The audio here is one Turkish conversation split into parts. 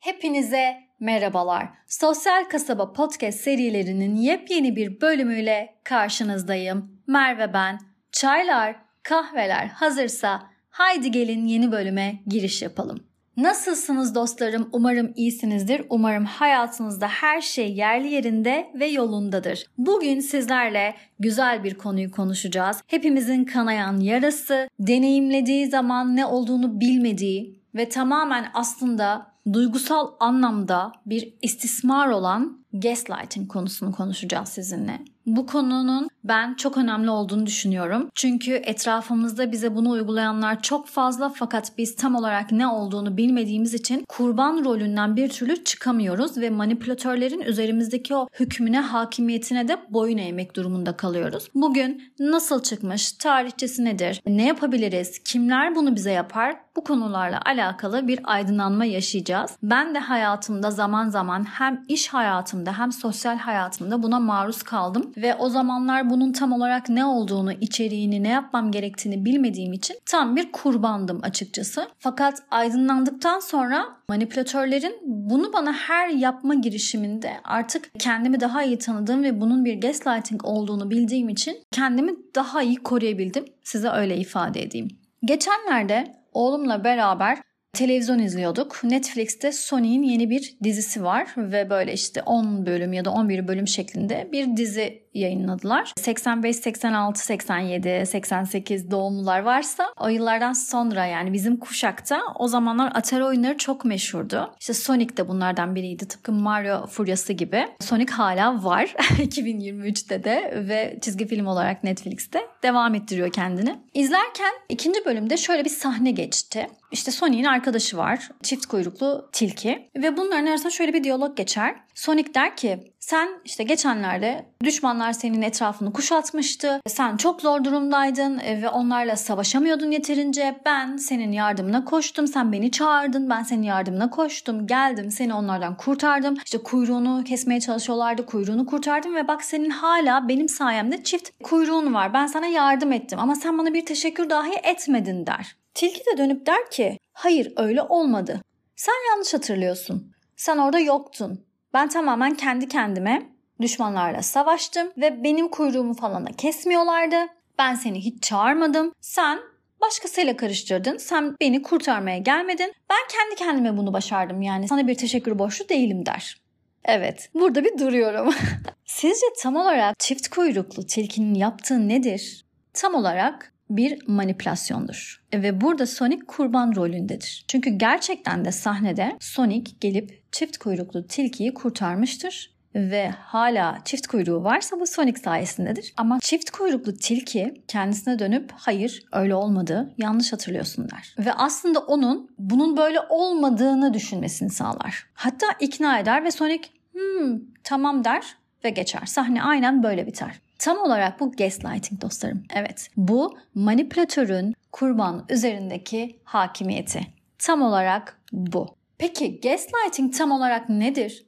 Hepinize merhabalar. Sosyal Kasaba Podcast serilerinin yepyeni bir bölümüyle karşınızdayım. Merve ben. Çaylar, kahveler hazırsa haydi gelin yeni bölüme giriş yapalım. Nasılsınız dostlarım? Umarım iyisinizdir. Umarım hayatınızda her şey yerli yerinde ve yolundadır. Bugün sizlerle güzel bir konuyu konuşacağız. Hepimizin kanayan yarası, deneyimlediği zaman ne olduğunu bilmediği ve tamamen aslında duygusal anlamda bir istismar olan gaslighting konusunu konuşacağız sizinle. Bu konunun ben çok önemli olduğunu düşünüyorum. Çünkü etrafımızda bize bunu uygulayanlar çok fazla fakat biz tam olarak ne olduğunu bilmediğimiz için kurban rolünden bir türlü çıkamıyoruz ve manipülatörlerin üzerimizdeki o hükmüne, hakimiyetine de boyun eğmek durumunda kalıyoruz. Bugün nasıl çıkmış, tarihçesi nedir, ne yapabiliriz, kimler bunu bize yapar bu konularla alakalı bir aydınlanma yaşayacağız. Ben de hayatımda zaman zaman hem iş hayatımda hem sosyal hayatımda buna maruz kaldım ve o zamanlar bunun tam olarak ne olduğunu, içeriğini, ne yapmam gerektiğini bilmediğim için tam bir kurbandım açıkçası. Fakat aydınlandıktan sonra manipülatörlerin bunu bana her yapma girişiminde artık kendimi daha iyi tanıdığım ve bunun bir gaslighting olduğunu bildiğim için kendimi daha iyi koruyabildim. Size öyle ifade edeyim. Geçenlerde oğlumla beraber televizyon izliyorduk. Netflix'te Sony'in yeni bir dizisi var ve böyle işte 10 bölüm ya da 11 bölüm şeklinde bir dizi yayınladılar. 85, 86, 87, 88 doğumlular varsa o yıllardan sonra yani bizim kuşakta o zamanlar Atari oyunları çok meşhurdu. İşte Sonic de bunlardan biriydi. Tıpkı Mario Furyası gibi. Sonic hala var 2023'te de ve çizgi film olarak Netflix'te devam ettiriyor kendini. İzlerken ikinci bölümde şöyle bir sahne geçti. İşte Sonic'in arkadaşı var. Çift kuyruklu tilki. Ve bunların arasında şöyle bir diyalog geçer. Sonic der ki sen işte geçenlerde düşmanlar senin etrafını kuşatmıştı. Sen çok zor durumdaydın e, ve onlarla savaşamıyordun yeterince. Ben senin yardımına koştum. Sen beni çağırdın. Ben senin yardımına koştum. Geldim seni onlardan kurtardım. İşte kuyruğunu kesmeye çalışıyorlardı. Kuyruğunu kurtardım ve bak senin hala benim sayemde çift kuyruğun var. Ben sana yardım ettim ama sen bana bir teşekkür dahi etmedin der. Tilki de dönüp der ki hayır öyle olmadı. Sen yanlış hatırlıyorsun. Sen orada yoktun. Ben tamamen kendi kendime düşmanlarla savaştım ve benim kuyruğumu falan da kesmiyorlardı. Ben seni hiç çağırmadım. Sen başkasıyla karıştırdın. Sen beni kurtarmaya gelmedin. Ben kendi kendime bunu başardım yani. Sana bir teşekkür borçlu değilim der. Evet, burada bir duruyorum. Sizce tam olarak çift kuyruklu tilkinin yaptığı nedir? Tam olarak bir manipülasyondur. Ve burada Sonic kurban rolündedir. Çünkü gerçekten de sahnede Sonic gelip çift kuyruklu tilkiyi kurtarmıştır ve hala çift kuyruğu varsa bu Sonic sayesindedir. Ama çift kuyruklu tilki kendisine dönüp hayır öyle olmadı yanlış hatırlıyorsun der. Ve aslında onun bunun böyle olmadığını düşünmesini sağlar. Hatta ikna eder ve Sonic hmm, tamam der ve geçer. Sahne aynen böyle biter. Tam olarak bu gaslighting dostlarım. Evet bu manipülatörün kurban üzerindeki hakimiyeti. Tam olarak bu. Peki gaslighting tam olarak nedir?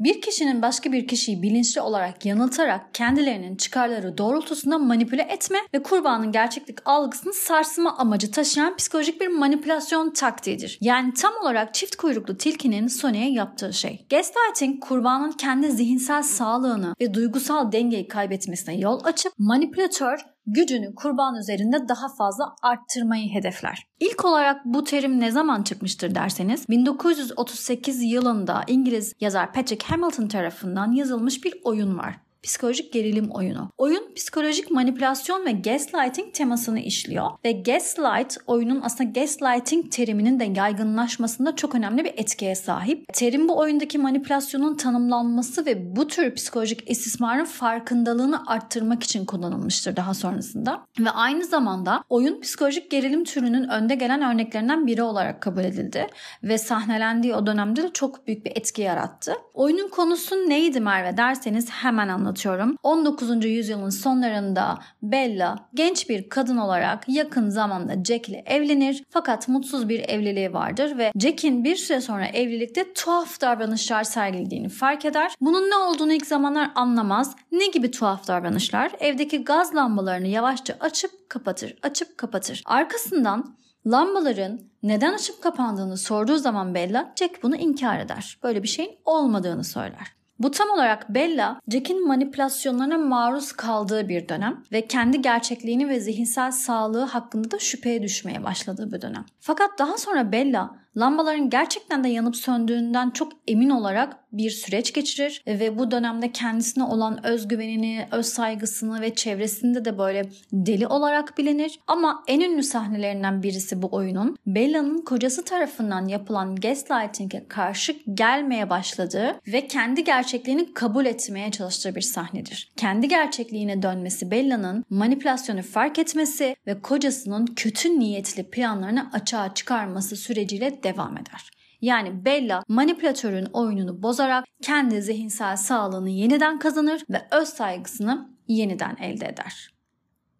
Bir kişinin başka bir kişiyi bilinçli olarak yanıltarak kendilerinin çıkarları doğrultusunda manipüle etme ve kurbanın gerçeklik algısını sarsma amacı taşıyan psikolojik bir manipülasyon taktiğidir. Yani tam olarak çift kuyruklu tilkinin Sony'e yaptığı şey. Gaslighting kurbanın kendi zihinsel sağlığını ve duygusal dengeyi kaybetmesine yol açıp manipülatör gücünü kurban üzerinde daha fazla arttırmayı hedefler. İlk olarak bu terim ne zaman çıkmıştır derseniz 1938 yılında İngiliz yazar Patrick Hamilton tarafından yazılmış bir oyun var psikolojik gerilim oyunu. Oyun psikolojik manipülasyon ve gaslighting temasını işliyor ve gaslight oyunun aslında gaslighting teriminin de yaygınlaşmasında çok önemli bir etkiye sahip. Terim bu oyundaki manipülasyonun tanımlanması ve bu tür psikolojik istismarın farkındalığını arttırmak için kullanılmıştır daha sonrasında. Ve aynı zamanda oyun psikolojik gerilim türünün önde gelen örneklerinden biri olarak kabul edildi ve sahnelendiği o dönemde de çok büyük bir etki yarattı. Oyunun konusu neydi Merve derseniz hemen anlatıyorum anlatıyorum. 19. yüzyılın sonlarında Bella genç bir kadın olarak yakın zamanda Jack ile evlenir fakat mutsuz bir evliliği vardır ve Jack'in bir süre sonra evlilikte tuhaf davranışlar sergilediğini fark eder. Bunun ne olduğunu ilk zamanlar anlamaz. Ne gibi tuhaf davranışlar? Evdeki gaz lambalarını yavaşça açıp kapatır, açıp kapatır. Arkasından Lambaların neden açıp kapandığını sorduğu zaman Bella, Jack bunu inkar eder. Böyle bir şeyin olmadığını söyler. Bu tam olarak Bella, Jack'in manipülasyonlarına maruz kaldığı bir dönem ve kendi gerçekliğini ve zihinsel sağlığı hakkında da şüpheye düşmeye başladığı bir dönem. Fakat daha sonra Bella lambaların gerçekten de yanıp söndüğünden çok emin olarak bir süreç geçirir ve bu dönemde kendisine olan özgüvenini, öz saygısını ve çevresinde de böyle deli olarak bilinir. Ama en ünlü sahnelerinden birisi bu oyunun Bella'nın kocası tarafından yapılan gaslighting'e karşı gelmeye başladığı ve kendi gerçekliğini kabul etmeye çalıştığı bir sahnedir. Kendi gerçekliğine dönmesi Bella'nın manipülasyonu fark etmesi ve kocasının kötü niyetli planlarını açığa çıkarması süreciyle devam eder. Yani Bella manipülatörün oyununu bozarak kendi zihinsel sağlığını yeniden kazanır ve öz saygısını yeniden elde eder.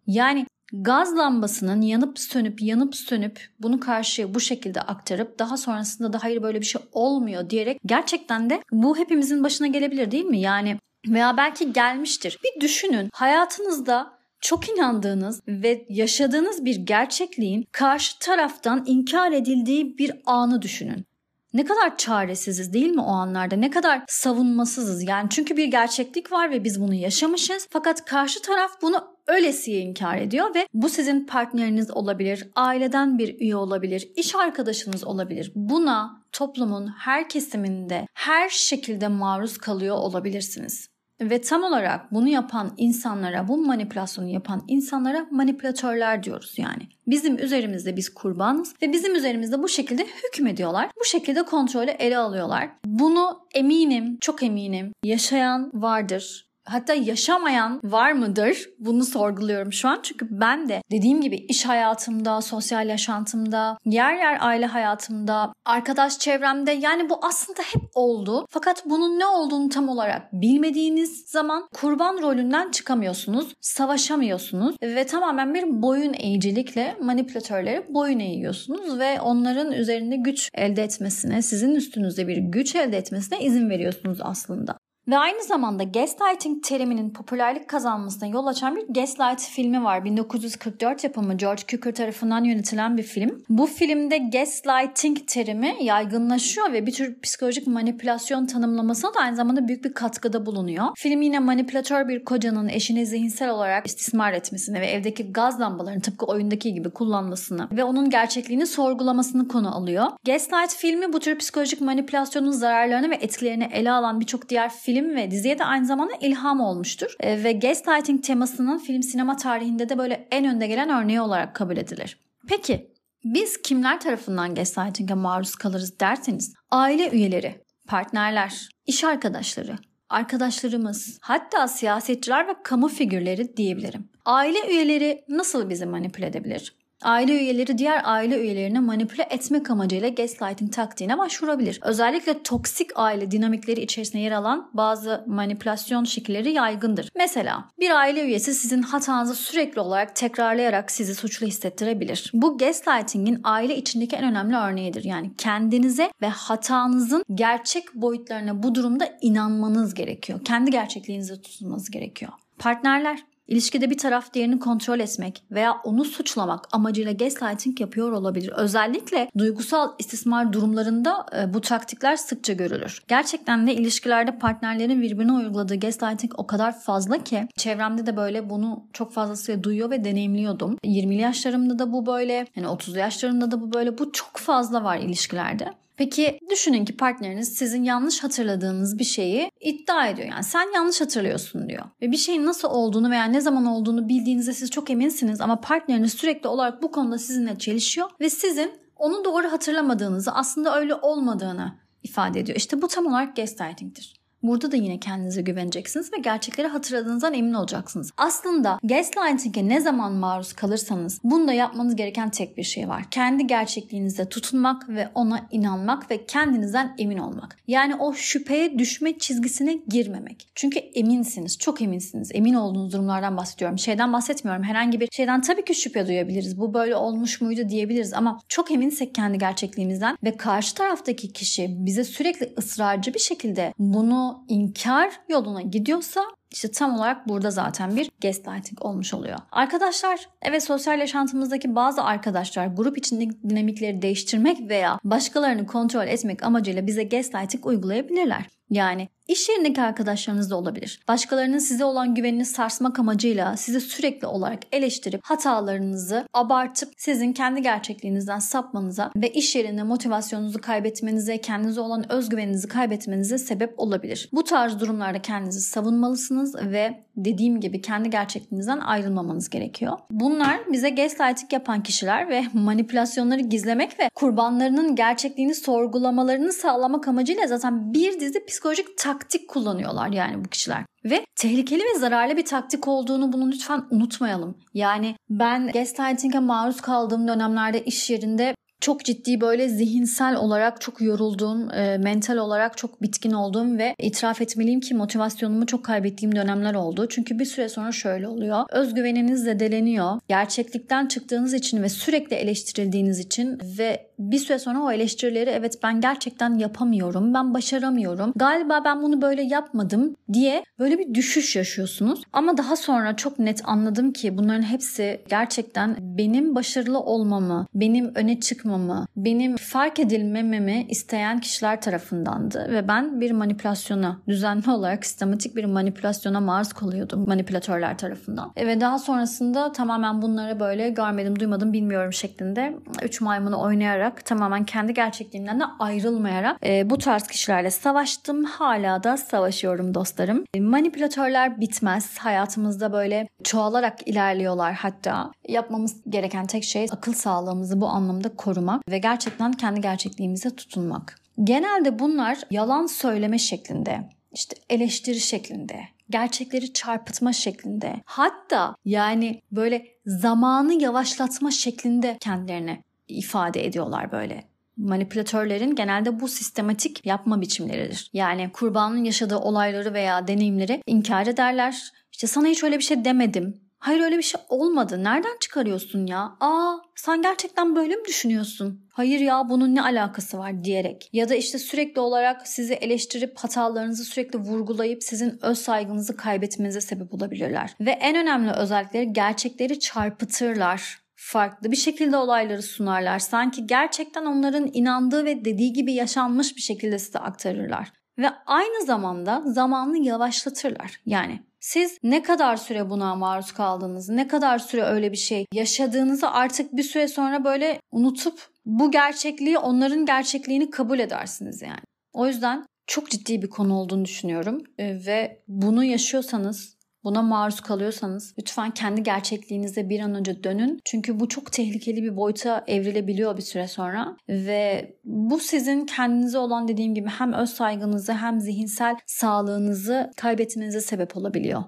Yani gaz lambasının yanıp sönüp yanıp sönüp bunu karşıya bu şekilde aktarıp daha sonrasında da hayır böyle bir şey olmuyor diyerek gerçekten de bu hepimizin başına gelebilir değil mi? Yani veya belki gelmiştir. Bir düşünün hayatınızda çok inandığınız ve yaşadığınız bir gerçekliğin karşı taraftan inkar edildiği bir anı düşünün. Ne kadar çaresiziz değil mi o anlarda? Ne kadar savunmasızız yani çünkü bir gerçeklik var ve biz bunu yaşamışız. Fakat karşı taraf bunu öylesiye inkar ediyor ve bu sizin partneriniz olabilir, aileden bir üye olabilir, iş arkadaşınız olabilir. Buna toplumun her kesiminde her şekilde maruz kalıyor olabilirsiniz. Ve tam olarak bunu yapan insanlara, bu manipülasyonu yapan insanlara manipülatörler diyoruz yani. Bizim üzerimizde biz kurbanız ve bizim üzerimizde bu şekilde hükmediyorlar. Bu şekilde kontrolü ele alıyorlar. Bunu eminim, çok eminim yaşayan vardır hatta yaşamayan var mıdır? Bunu sorguluyorum şu an. Çünkü ben de dediğim gibi iş hayatımda, sosyal yaşantımda, yer yer aile hayatımda, arkadaş çevremde yani bu aslında hep oldu. Fakat bunun ne olduğunu tam olarak bilmediğiniz zaman kurban rolünden çıkamıyorsunuz, savaşamıyorsunuz ve tamamen bir boyun eğicilikle manipülatörlere boyun eğiyorsunuz ve onların üzerinde güç elde etmesine, sizin üstünüzde bir güç elde etmesine izin veriyorsunuz aslında. Ve aynı zamanda gaslighting teriminin popülerlik kazanmasına yol açan bir Gaslight filmi var. 1944 yapımı George Cukor tarafından yönetilen bir film. Bu filmde gaslighting terimi yaygınlaşıyor ve bir tür psikolojik manipülasyon tanımlamasına da aynı zamanda büyük bir katkıda bulunuyor. Film yine manipülatör bir kocanın eşini zihinsel olarak istismar etmesini ve evdeki gaz lambalarını tıpkı oyundaki gibi kullanmasını ve onun gerçekliğini sorgulamasını konu alıyor. Gaslight filmi bu tür psikolojik manipülasyonun zararlarını ve etkilerini ele alan birçok diğer film film ve diziye de aynı zamanda ilham olmuştur. E, ve gaslighting temasının film sinema tarihinde de böyle en önde gelen örneği olarak kabul edilir. Peki biz kimler tarafından gaslighting'e maruz kalırız derseniz aile üyeleri, partnerler, iş arkadaşları, arkadaşlarımız, hatta siyasetçiler ve kamu figürleri diyebilirim. Aile üyeleri nasıl bizi manipüle edebilir? Aile üyeleri diğer aile üyelerini manipüle etmek amacıyla gaslighting taktiğine başvurabilir. Özellikle toksik aile dinamikleri içerisinde yer alan bazı manipülasyon şekilleri yaygındır. Mesela bir aile üyesi sizin hatanızı sürekli olarak tekrarlayarak sizi suçlu hissettirebilir. Bu gaslighting'in aile içindeki en önemli örneğidir. Yani kendinize ve hatanızın gerçek boyutlarına bu durumda inanmanız gerekiyor. Kendi gerçekliğinizi tutmanız gerekiyor. Partnerler İlişkide bir taraf diğerini kontrol etmek veya onu suçlamak amacıyla gaslighting yapıyor olabilir. Özellikle duygusal istismar durumlarında e, bu taktikler sıkça görülür. Gerçekten de ilişkilerde partnerlerin birbirine uyguladığı gaslighting o kadar fazla ki çevremde de böyle bunu çok fazlasıyla duyuyor ve deneyimliyordum. 20'li yaşlarımda da bu böyle, yani 30 yaşlarımda da bu böyle. Bu çok fazla var ilişkilerde. Peki düşünün ki partneriniz sizin yanlış hatırladığınız bir şeyi iddia ediyor. Yani sen yanlış hatırlıyorsun diyor. Ve bir şeyin nasıl olduğunu veya ne zaman olduğunu bildiğinizde siz çok eminsiniz ama partneriniz sürekli olarak bu konuda sizinle çelişiyor ve sizin onu doğru hatırlamadığınızı aslında öyle olmadığını ifade ediyor. İşte bu tam olarak gaslighting'tir. Burada da yine kendinize güveneceksiniz ve gerçekleri hatırladığınızdan emin olacaksınız. Aslında gaslighting'e ne zaman maruz kalırsanız bunda yapmanız gereken tek bir şey var. Kendi gerçekliğinize tutunmak ve ona inanmak ve kendinizden emin olmak. Yani o şüpheye düşme çizgisine girmemek. Çünkü eminsiniz, çok eminsiniz. Emin olduğunuz durumlardan bahsediyorum. Şeyden bahsetmiyorum. Herhangi bir şeyden tabii ki şüphe duyabiliriz. Bu böyle olmuş muydu diyebiliriz ama çok eminsek kendi gerçekliğimizden ve karşı taraftaki kişi bize sürekli ısrarcı bir şekilde bunu inkar yoluna gidiyorsa İşte tam olarak burada zaten bir gaslighting olmuş oluyor. Arkadaşlar evet sosyal yaşantımızdaki bazı arkadaşlar grup içindeki dinamikleri değiştirmek veya başkalarını kontrol etmek amacıyla bize gaslighting uygulayabilirler. Yani iş yerindeki arkadaşlarınız da olabilir. Başkalarının size olan güvenini sarsmak amacıyla sizi sürekli olarak eleştirip hatalarınızı abartıp sizin kendi gerçekliğinizden sapmanıza ve iş yerinde motivasyonunuzu kaybetmenize, kendinize olan özgüveninizi kaybetmenize sebep olabilir. Bu tarz durumlarda kendinizi savunmalısınız ve dediğim gibi kendi gerçekliğinizden ayrılmamanız gerekiyor. Bunlar bize gaslighting yapan kişiler ve manipülasyonları gizlemek ve kurbanlarının gerçekliğini sorgulamalarını sağlamak amacıyla zaten bir dizi psikolojik taktik kullanıyorlar yani bu kişiler. Ve tehlikeli ve zararlı bir taktik olduğunu bunu lütfen unutmayalım. Yani ben gaslighting'e maruz kaldığım dönemlerde iş yerinde çok ciddi böyle zihinsel olarak çok yorulduğum, e, mental olarak çok bitkin olduğum ve itiraf etmeliyim ki motivasyonumu çok kaybettiğim dönemler oldu. Çünkü bir süre sonra şöyle oluyor. Özgüveniniz zedeleniyor. Gerçeklikten çıktığınız için ve sürekli eleştirildiğiniz için ve bir süre sonra o eleştirileri evet ben gerçekten yapamıyorum, ben başaramıyorum, galiba ben bunu böyle yapmadım diye böyle bir düşüş yaşıyorsunuz. Ama daha sonra çok net anladım ki bunların hepsi gerçekten benim başarılı olmamı, benim öne çıkmamı, benim fark edilmememi isteyen kişiler tarafındandı ve ben bir manipülasyona, düzenli olarak sistematik bir manipülasyona maruz kalıyordum manipülatörler tarafından. Ve daha sonrasında tamamen bunları böyle görmedim, duymadım, bilmiyorum şeklinde üç maymunu oynayarak tamamen kendi gerçekliğimden de ayrılmayarak e, bu tarz kişilerle savaştım. Hala da savaşıyorum dostlarım. E, manipülatörler bitmez. Hayatımızda böyle çoğalarak ilerliyorlar hatta. Yapmamız gereken tek şey akıl sağlığımızı bu anlamda korumak ve gerçekten kendi gerçekliğimize tutunmak. Genelde bunlar yalan söyleme şeklinde, işte eleştiri şeklinde, gerçekleri çarpıtma şeklinde hatta yani böyle zamanı yavaşlatma şeklinde kendilerine ifade ediyorlar böyle. Manipülatörlerin genelde bu sistematik yapma biçimleridir. Yani kurbanın yaşadığı olayları veya deneyimleri inkar ederler. İşte sana hiç öyle bir şey demedim. Hayır öyle bir şey olmadı. Nereden çıkarıyorsun ya? Aa sen gerçekten böyle mi düşünüyorsun? Hayır ya bunun ne alakası var diyerek. Ya da işte sürekli olarak sizi eleştirip hatalarınızı sürekli vurgulayıp sizin öz saygınızı kaybetmenize sebep olabilirler. Ve en önemli özellikleri gerçekleri çarpıtırlar farklı bir şekilde olayları sunarlar. Sanki gerçekten onların inandığı ve dediği gibi yaşanmış bir şekilde size aktarırlar. Ve aynı zamanda zamanını yavaşlatırlar. Yani siz ne kadar süre buna maruz kaldınız, ne kadar süre öyle bir şey yaşadığınızı artık bir süre sonra böyle unutup bu gerçekliği onların gerçekliğini kabul edersiniz yani. O yüzden çok ciddi bir konu olduğunu düşünüyorum ve bunu yaşıyorsanız buna maruz kalıyorsanız lütfen kendi gerçekliğinize bir an önce dönün. Çünkü bu çok tehlikeli bir boyuta evrilebiliyor bir süre sonra ve bu sizin kendinize olan dediğim gibi hem öz saygınızı hem zihinsel sağlığınızı kaybetmenize sebep olabiliyor.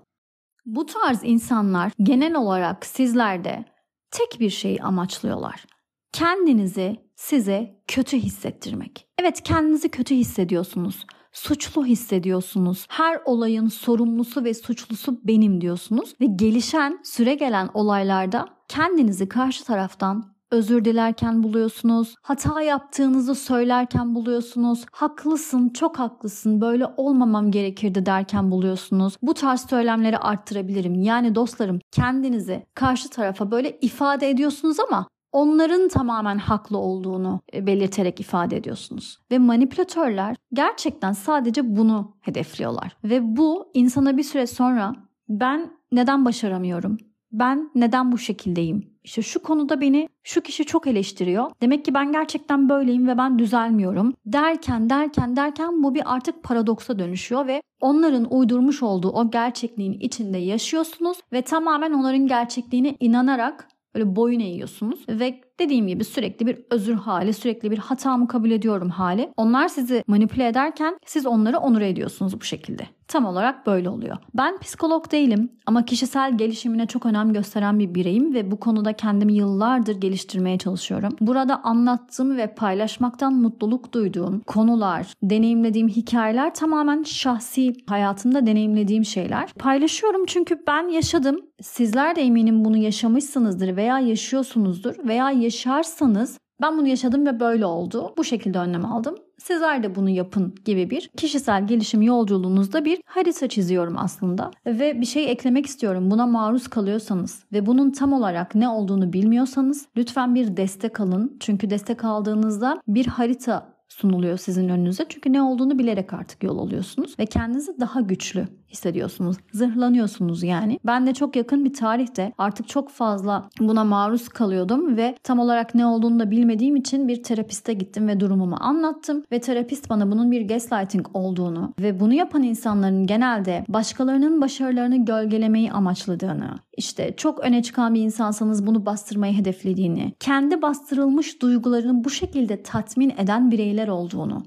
Bu tarz insanlar genel olarak sizlerde tek bir şeyi amaçlıyorlar. Kendinizi size kötü hissettirmek. Evet kendinizi kötü hissediyorsunuz suçlu hissediyorsunuz. Her olayın sorumlusu ve suçlusu benim diyorsunuz ve gelişen, süre gelen olaylarda kendinizi karşı taraftan özür dilerken buluyorsunuz. Hata yaptığınızı söylerken buluyorsunuz. Haklısın, çok haklısın. Böyle olmamam gerekirdi derken buluyorsunuz. Bu tarz söylemleri arttırabilirim. Yani dostlarım kendinizi karşı tarafa böyle ifade ediyorsunuz ama onların tamamen haklı olduğunu e, belirterek ifade ediyorsunuz. Ve manipülatörler gerçekten sadece bunu hedefliyorlar. Ve bu insana bir süre sonra ben neden başaramıyorum? Ben neden bu şekildeyim? İşte şu konuda beni şu kişi çok eleştiriyor. Demek ki ben gerçekten böyleyim ve ben düzelmiyorum. Derken derken derken bu bir artık paradoksa dönüşüyor ve onların uydurmuş olduğu o gerçekliğin içinde yaşıyorsunuz ve tamamen onların gerçekliğine inanarak Böyle boyun eğiyorsunuz ve dediğim gibi sürekli bir özür hali, sürekli bir hatamı kabul ediyorum hali. Onlar sizi manipüle ederken siz onları onur ediyorsunuz bu şekilde. Tam olarak böyle oluyor. Ben psikolog değilim ama kişisel gelişimine çok önem gösteren bir bireyim ve bu konuda kendimi yıllardır geliştirmeye çalışıyorum. Burada anlattığım ve paylaşmaktan mutluluk duyduğum konular, deneyimlediğim hikayeler tamamen şahsi hayatımda deneyimlediğim şeyler. Paylaşıyorum çünkü ben yaşadım. Sizler de eminim bunu yaşamışsınızdır veya yaşıyorsunuzdur veya yaşarsanız Ben bunu yaşadım ve böyle oldu. Bu şekilde önlem aldım. Sizler de bunu yapın gibi bir kişisel gelişim yolculuğunuzda bir harita çiziyorum aslında. Ve bir şey eklemek istiyorum. Buna maruz kalıyorsanız ve bunun tam olarak ne olduğunu bilmiyorsanız lütfen bir destek alın. Çünkü destek aldığınızda bir harita sunuluyor sizin önünüze. Çünkü ne olduğunu bilerek artık yol alıyorsunuz ve kendinizi daha güçlü hissediyorsunuz. Zırhlanıyorsunuz yani. Ben de çok yakın bir tarihte artık çok fazla buna maruz kalıyordum ve tam olarak ne olduğunu da bilmediğim için bir terapiste gittim ve durumumu anlattım ve terapist bana bunun bir gaslighting olduğunu ve bunu yapan insanların genelde başkalarının başarılarını gölgelemeyi amaçladığını, işte çok öne çıkan bir insansanız bunu bastırmayı hedeflediğini, kendi bastırılmış duygularını bu şekilde tatmin eden bireyler olduğunu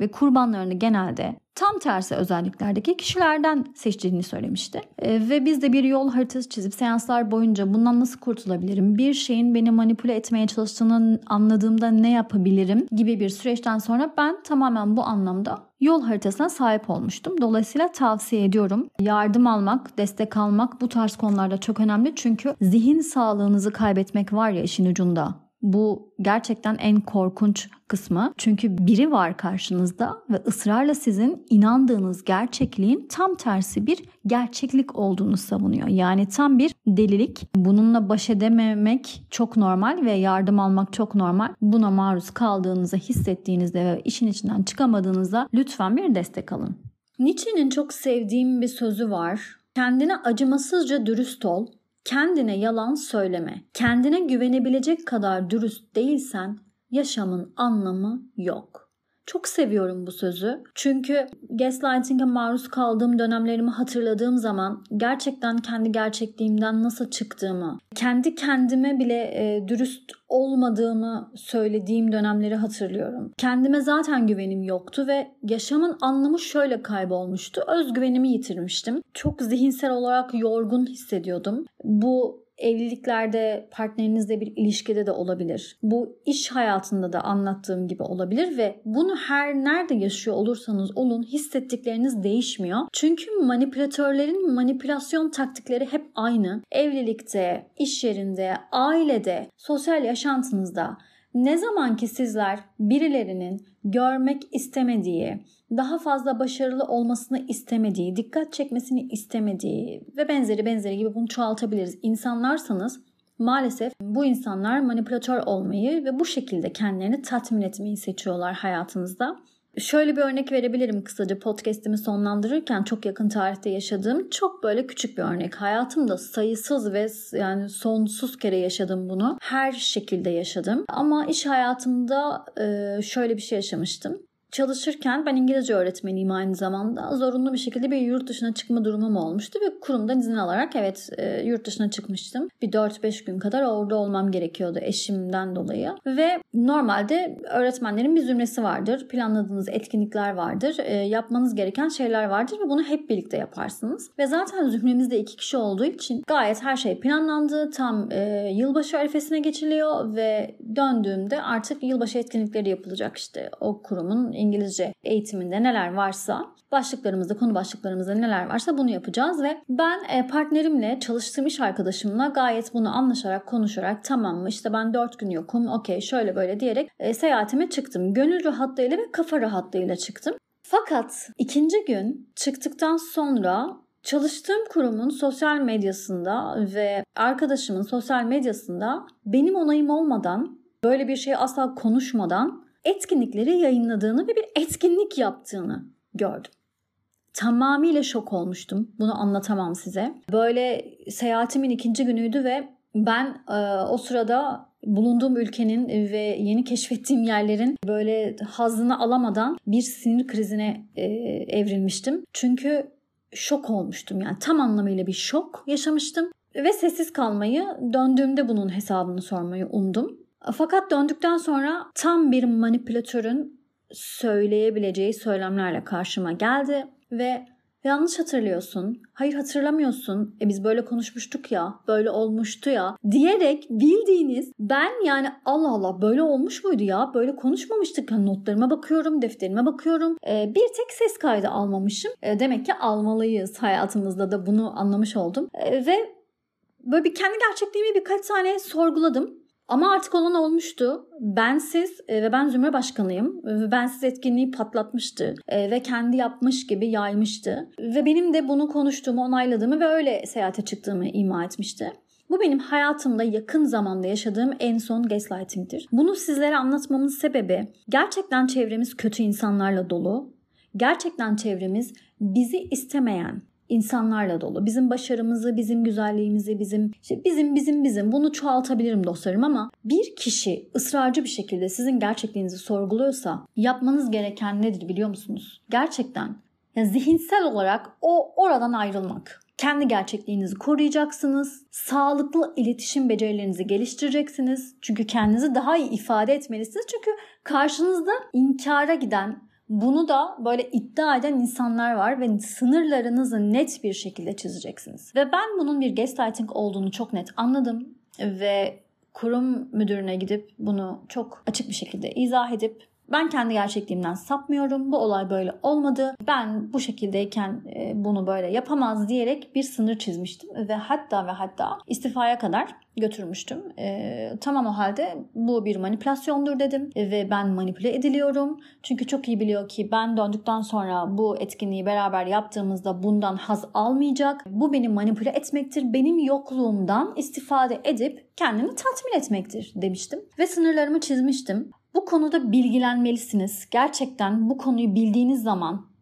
ve kurbanlarını genelde tam tersi özelliklerdeki kişilerden seçtiğini söylemişti. E, ve biz de bir yol haritası çizip seanslar boyunca bundan nasıl kurtulabilirim, bir şeyin beni manipüle etmeye çalıştığını anladığımda ne yapabilirim gibi bir süreçten sonra ben tamamen bu anlamda yol haritasına sahip olmuştum. Dolayısıyla tavsiye ediyorum. Yardım almak, destek almak bu tarz konularda çok önemli. Çünkü zihin sağlığınızı kaybetmek var ya işin ucunda. Bu gerçekten en korkunç kısmı. Çünkü biri var karşınızda ve ısrarla sizin inandığınız gerçekliğin tam tersi bir gerçeklik olduğunu savunuyor. Yani tam bir delilik. Bununla baş edememek çok normal ve yardım almak çok normal. Buna maruz kaldığınızı hissettiğinizde ve işin içinden çıkamadığınızda lütfen bir destek alın. Nietzsche'nin çok sevdiğim bir sözü var. Kendine acımasızca dürüst ol Kendine yalan söyleme. Kendine güvenebilecek kadar dürüst değilsen yaşamın anlamı yok. Çok seviyorum bu sözü. Çünkü gaslighting'e maruz kaldığım dönemlerimi hatırladığım zaman gerçekten kendi gerçekliğimden nasıl çıktığımı, kendi kendime bile e, dürüst olmadığımı söylediğim dönemleri hatırlıyorum. Kendime zaten güvenim yoktu ve yaşamın anlamı şöyle kaybolmuştu. Özgüvenimi yitirmiştim. Çok zihinsel olarak yorgun hissediyordum. Bu evliliklerde partnerinizle bir ilişkide de olabilir. Bu iş hayatında da anlattığım gibi olabilir ve bunu her nerede yaşıyor olursanız olun hissettikleriniz değişmiyor. Çünkü manipülatörlerin manipülasyon taktikleri hep aynı. Evlilikte, iş yerinde, ailede, sosyal yaşantınızda ne zaman ki sizler birilerinin görmek istemediği, daha fazla başarılı olmasını istemediği, dikkat çekmesini istemediği ve benzeri benzeri gibi bunu çoğaltabiliriz. İnsanlarsanız maalesef bu insanlar manipülatör olmayı ve bu şekilde kendilerini tatmin etmeyi seçiyorlar hayatınızda. Şöyle bir örnek verebilirim kısaca podcast'imi sonlandırırken çok yakın tarihte yaşadığım çok böyle küçük bir örnek. Hayatımda sayısız ve yani sonsuz kere yaşadım bunu. Her şekilde yaşadım. Ama iş hayatımda şöyle bir şey yaşamıştım çalışırken ben İngilizce öğretmeniyim aynı zamanda. Zorunlu bir şekilde bir yurt dışına çıkma durumum olmuştu ve kurumdan izin alarak evet e, yurt dışına çıkmıştım. Bir 4-5 gün kadar orada olmam gerekiyordu eşimden dolayı. Ve normalde öğretmenlerin bir zümresi vardır. Planladığınız etkinlikler vardır. E, yapmanız gereken şeyler vardır ve bunu hep birlikte yaparsınız. Ve zaten zümremizde iki kişi olduğu için gayet her şey planlandı. Tam e, yılbaşı arifesine geçiliyor ve döndüğümde artık yılbaşı etkinlikleri yapılacak işte o kurumun İngilizce eğitiminde neler varsa başlıklarımızda, konu başlıklarımızda neler varsa bunu yapacağız ve ben e, partnerimle, çalıştığım iş arkadaşımla gayet bunu anlaşarak, konuşarak tamam mı işte ben 4 gün yokum, okey şöyle böyle diyerek e, seyahatime çıktım. Gönül rahatlığıyla ve kafa rahatlığıyla çıktım. Fakat ikinci gün çıktıktan sonra çalıştığım kurumun sosyal medyasında ve arkadaşımın sosyal medyasında benim onayım olmadan böyle bir şey asla konuşmadan etkinlikleri yayınladığını ve bir etkinlik yaptığını gördüm. Tamamıyla şok olmuştum. Bunu anlatamam size. Böyle seyahatimin ikinci günüydü ve ben e, o sırada bulunduğum ülkenin ve yeni keşfettiğim yerlerin böyle hazını alamadan bir sinir krizine e, evrilmiştim. Çünkü şok olmuştum yani tam anlamıyla bir şok yaşamıştım ve sessiz kalmayı döndüğümde bunun hesabını sormayı umdum. Fakat döndükten sonra tam bir manipülatörün söyleyebileceği söylemlerle karşıma geldi ve yanlış hatırlıyorsun, hayır hatırlamıyorsun, e biz böyle konuşmuştuk ya, böyle olmuştu ya diyerek bildiğiniz ben yani Allah Allah böyle olmuş muydu ya, böyle konuşmamıştık. Yani notlarıma bakıyorum, defterime bakıyorum. E, bir tek ses kaydı almamışım. E, demek ki almalıyız hayatımızda da bunu anlamış oldum. E, ve böyle bir kendi gerçekliğimi birkaç saniye sorguladım Ama artık olan olmuştu. Bensiz e, ve ben Zümre Başkanıyım. Ve bensiz etkinliği patlatmıştı. E, ve kendi yapmış gibi yaymıştı. Ve benim de bunu konuştuğumu, onayladığımı ve öyle seyahate çıktığımı ima etmişti. Bu benim hayatımda yakın zamanda yaşadığım en son gaslighting'tir. Bunu sizlere anlatmamın sebebi gerçekten çevremiz kötü insanlarla dolu. Gerçekten çevremiz bizi istemeyen, insanlarla dolu. Bizim başarımızı, bizim güzelliğimizi, bizim işte bizim bizim bizim bunu çoğaltabilirim dostlarım ama bir kişi ısrarcı bir şekilde sizin gerçekliğinizi sorguluyorsa yapmanız gereken nedir biliyor musunuz? Gerçekten yani zihinsel olarak o oradan ayrılmak. Kendi gerçekliğinizi koruyacaksınız. Sağlıklı iletişim becerilerinizi geliştireceksiniz. Çünkü kendinizi daha iyi ifade etmelisiniz. Çünkü karşınızda inkara giden, bunu da böyle iddia eden insanlar var ve sınırlarınızı net bir şekilde çizeceksiniz. Ve ben bunun bir gaslighting olduğunu çok net anladım ve kurum müdürüne gidip bunu çok açık bir şekilde izah edip ben kendi gerçekliğimden sapmıyorum. Bu olay böyle olmadı. Ben bu şekildeyken e, bunu böyle yapamaz diyerek bir sınır çizmiştim. Ve hatta ve hatta istifaya kadar götürmüştüm. E, tamam o halde bu bir manipülasyondur dedim ve ben manipüle ediliyorum. Çünkü çok iyi biliyor ki ben döndükten sonra bu etkinliği beraber yaptığımızda bundan haz almayacak. Bu beni manipüle etmektir. Benim yokluğumdan istifade edip kendini tatmin etmektir demiştim. Ve sınırlarımı çizmiştim. Bu konuda bilgilenmelisiniz. Gerçekten bu konuyu bildiğiniz zaman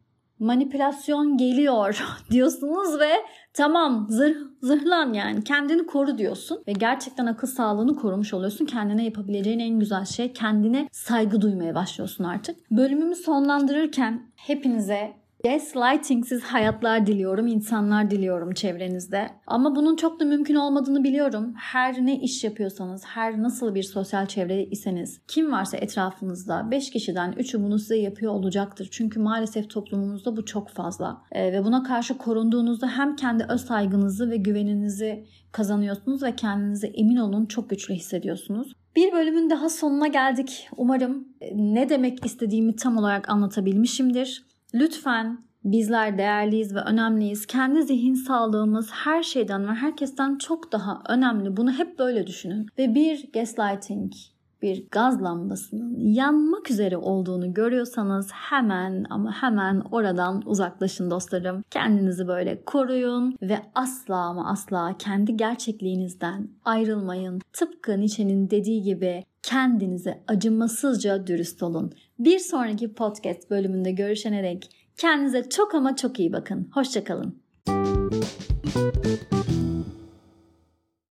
manipülasyon geliyor diyorsunuz ve tamam zırh, zırhlan yani kendini koru diyorsun ve gerçekten akıl sağlığını korumuş oluyorsun. Kendine yapabileceğin en güzel şey kendine saygı duymaya başlıyorsun artık. Bölümümü sonlandırırken hepinize Gaslightingsiz hayatlar diliyorum, insanlar diliyorum çevrenizde. Ama bunun çok da mümkün olmadığını biliyorum. Her ne iş yapıyorsanız, her nasıl bir sosyal çevre iseniz, kim varsa etrafınızda 5 kişiden 3'ü bunu size yapıyor olacaktır. Çünkü maalesef toplumumuzda bu çok fazla. Ee, ve buna karşı korunduğunuzda hem kendi öz saygınızı ve güveninizi kazanıyorsunuz ve kendinize emin olun çok güçlü hissediyorsunuz. Bir bölümün daha sonuna geldik. Umarım ne demek istediğimi tam olarak anlatabilmişimdir. Lütfen bizler değerliyiz ve önemliyiz. Kendi zihin sağlığımız her şeyden ve herkesten çok daha önemli. Bunu hep böyle düşünün. Ve bir gaslighting, bir gaz lambasının yanmak üzere olduğunu görüyorsanız hemen ama hemen oradan uzaklaşın dostlarım. Kendinizi böyle koruyun ve asla ama asla kendi gerçekliğinizden ayrılmayın. Tıpkı Nietzsche'nin dediği gibi kendinize acımasızca dürüst olun. Bir sonraki podcast bölümünde görüşene dek kendinize çok ama çok iyi bakın. Hoşçakalın.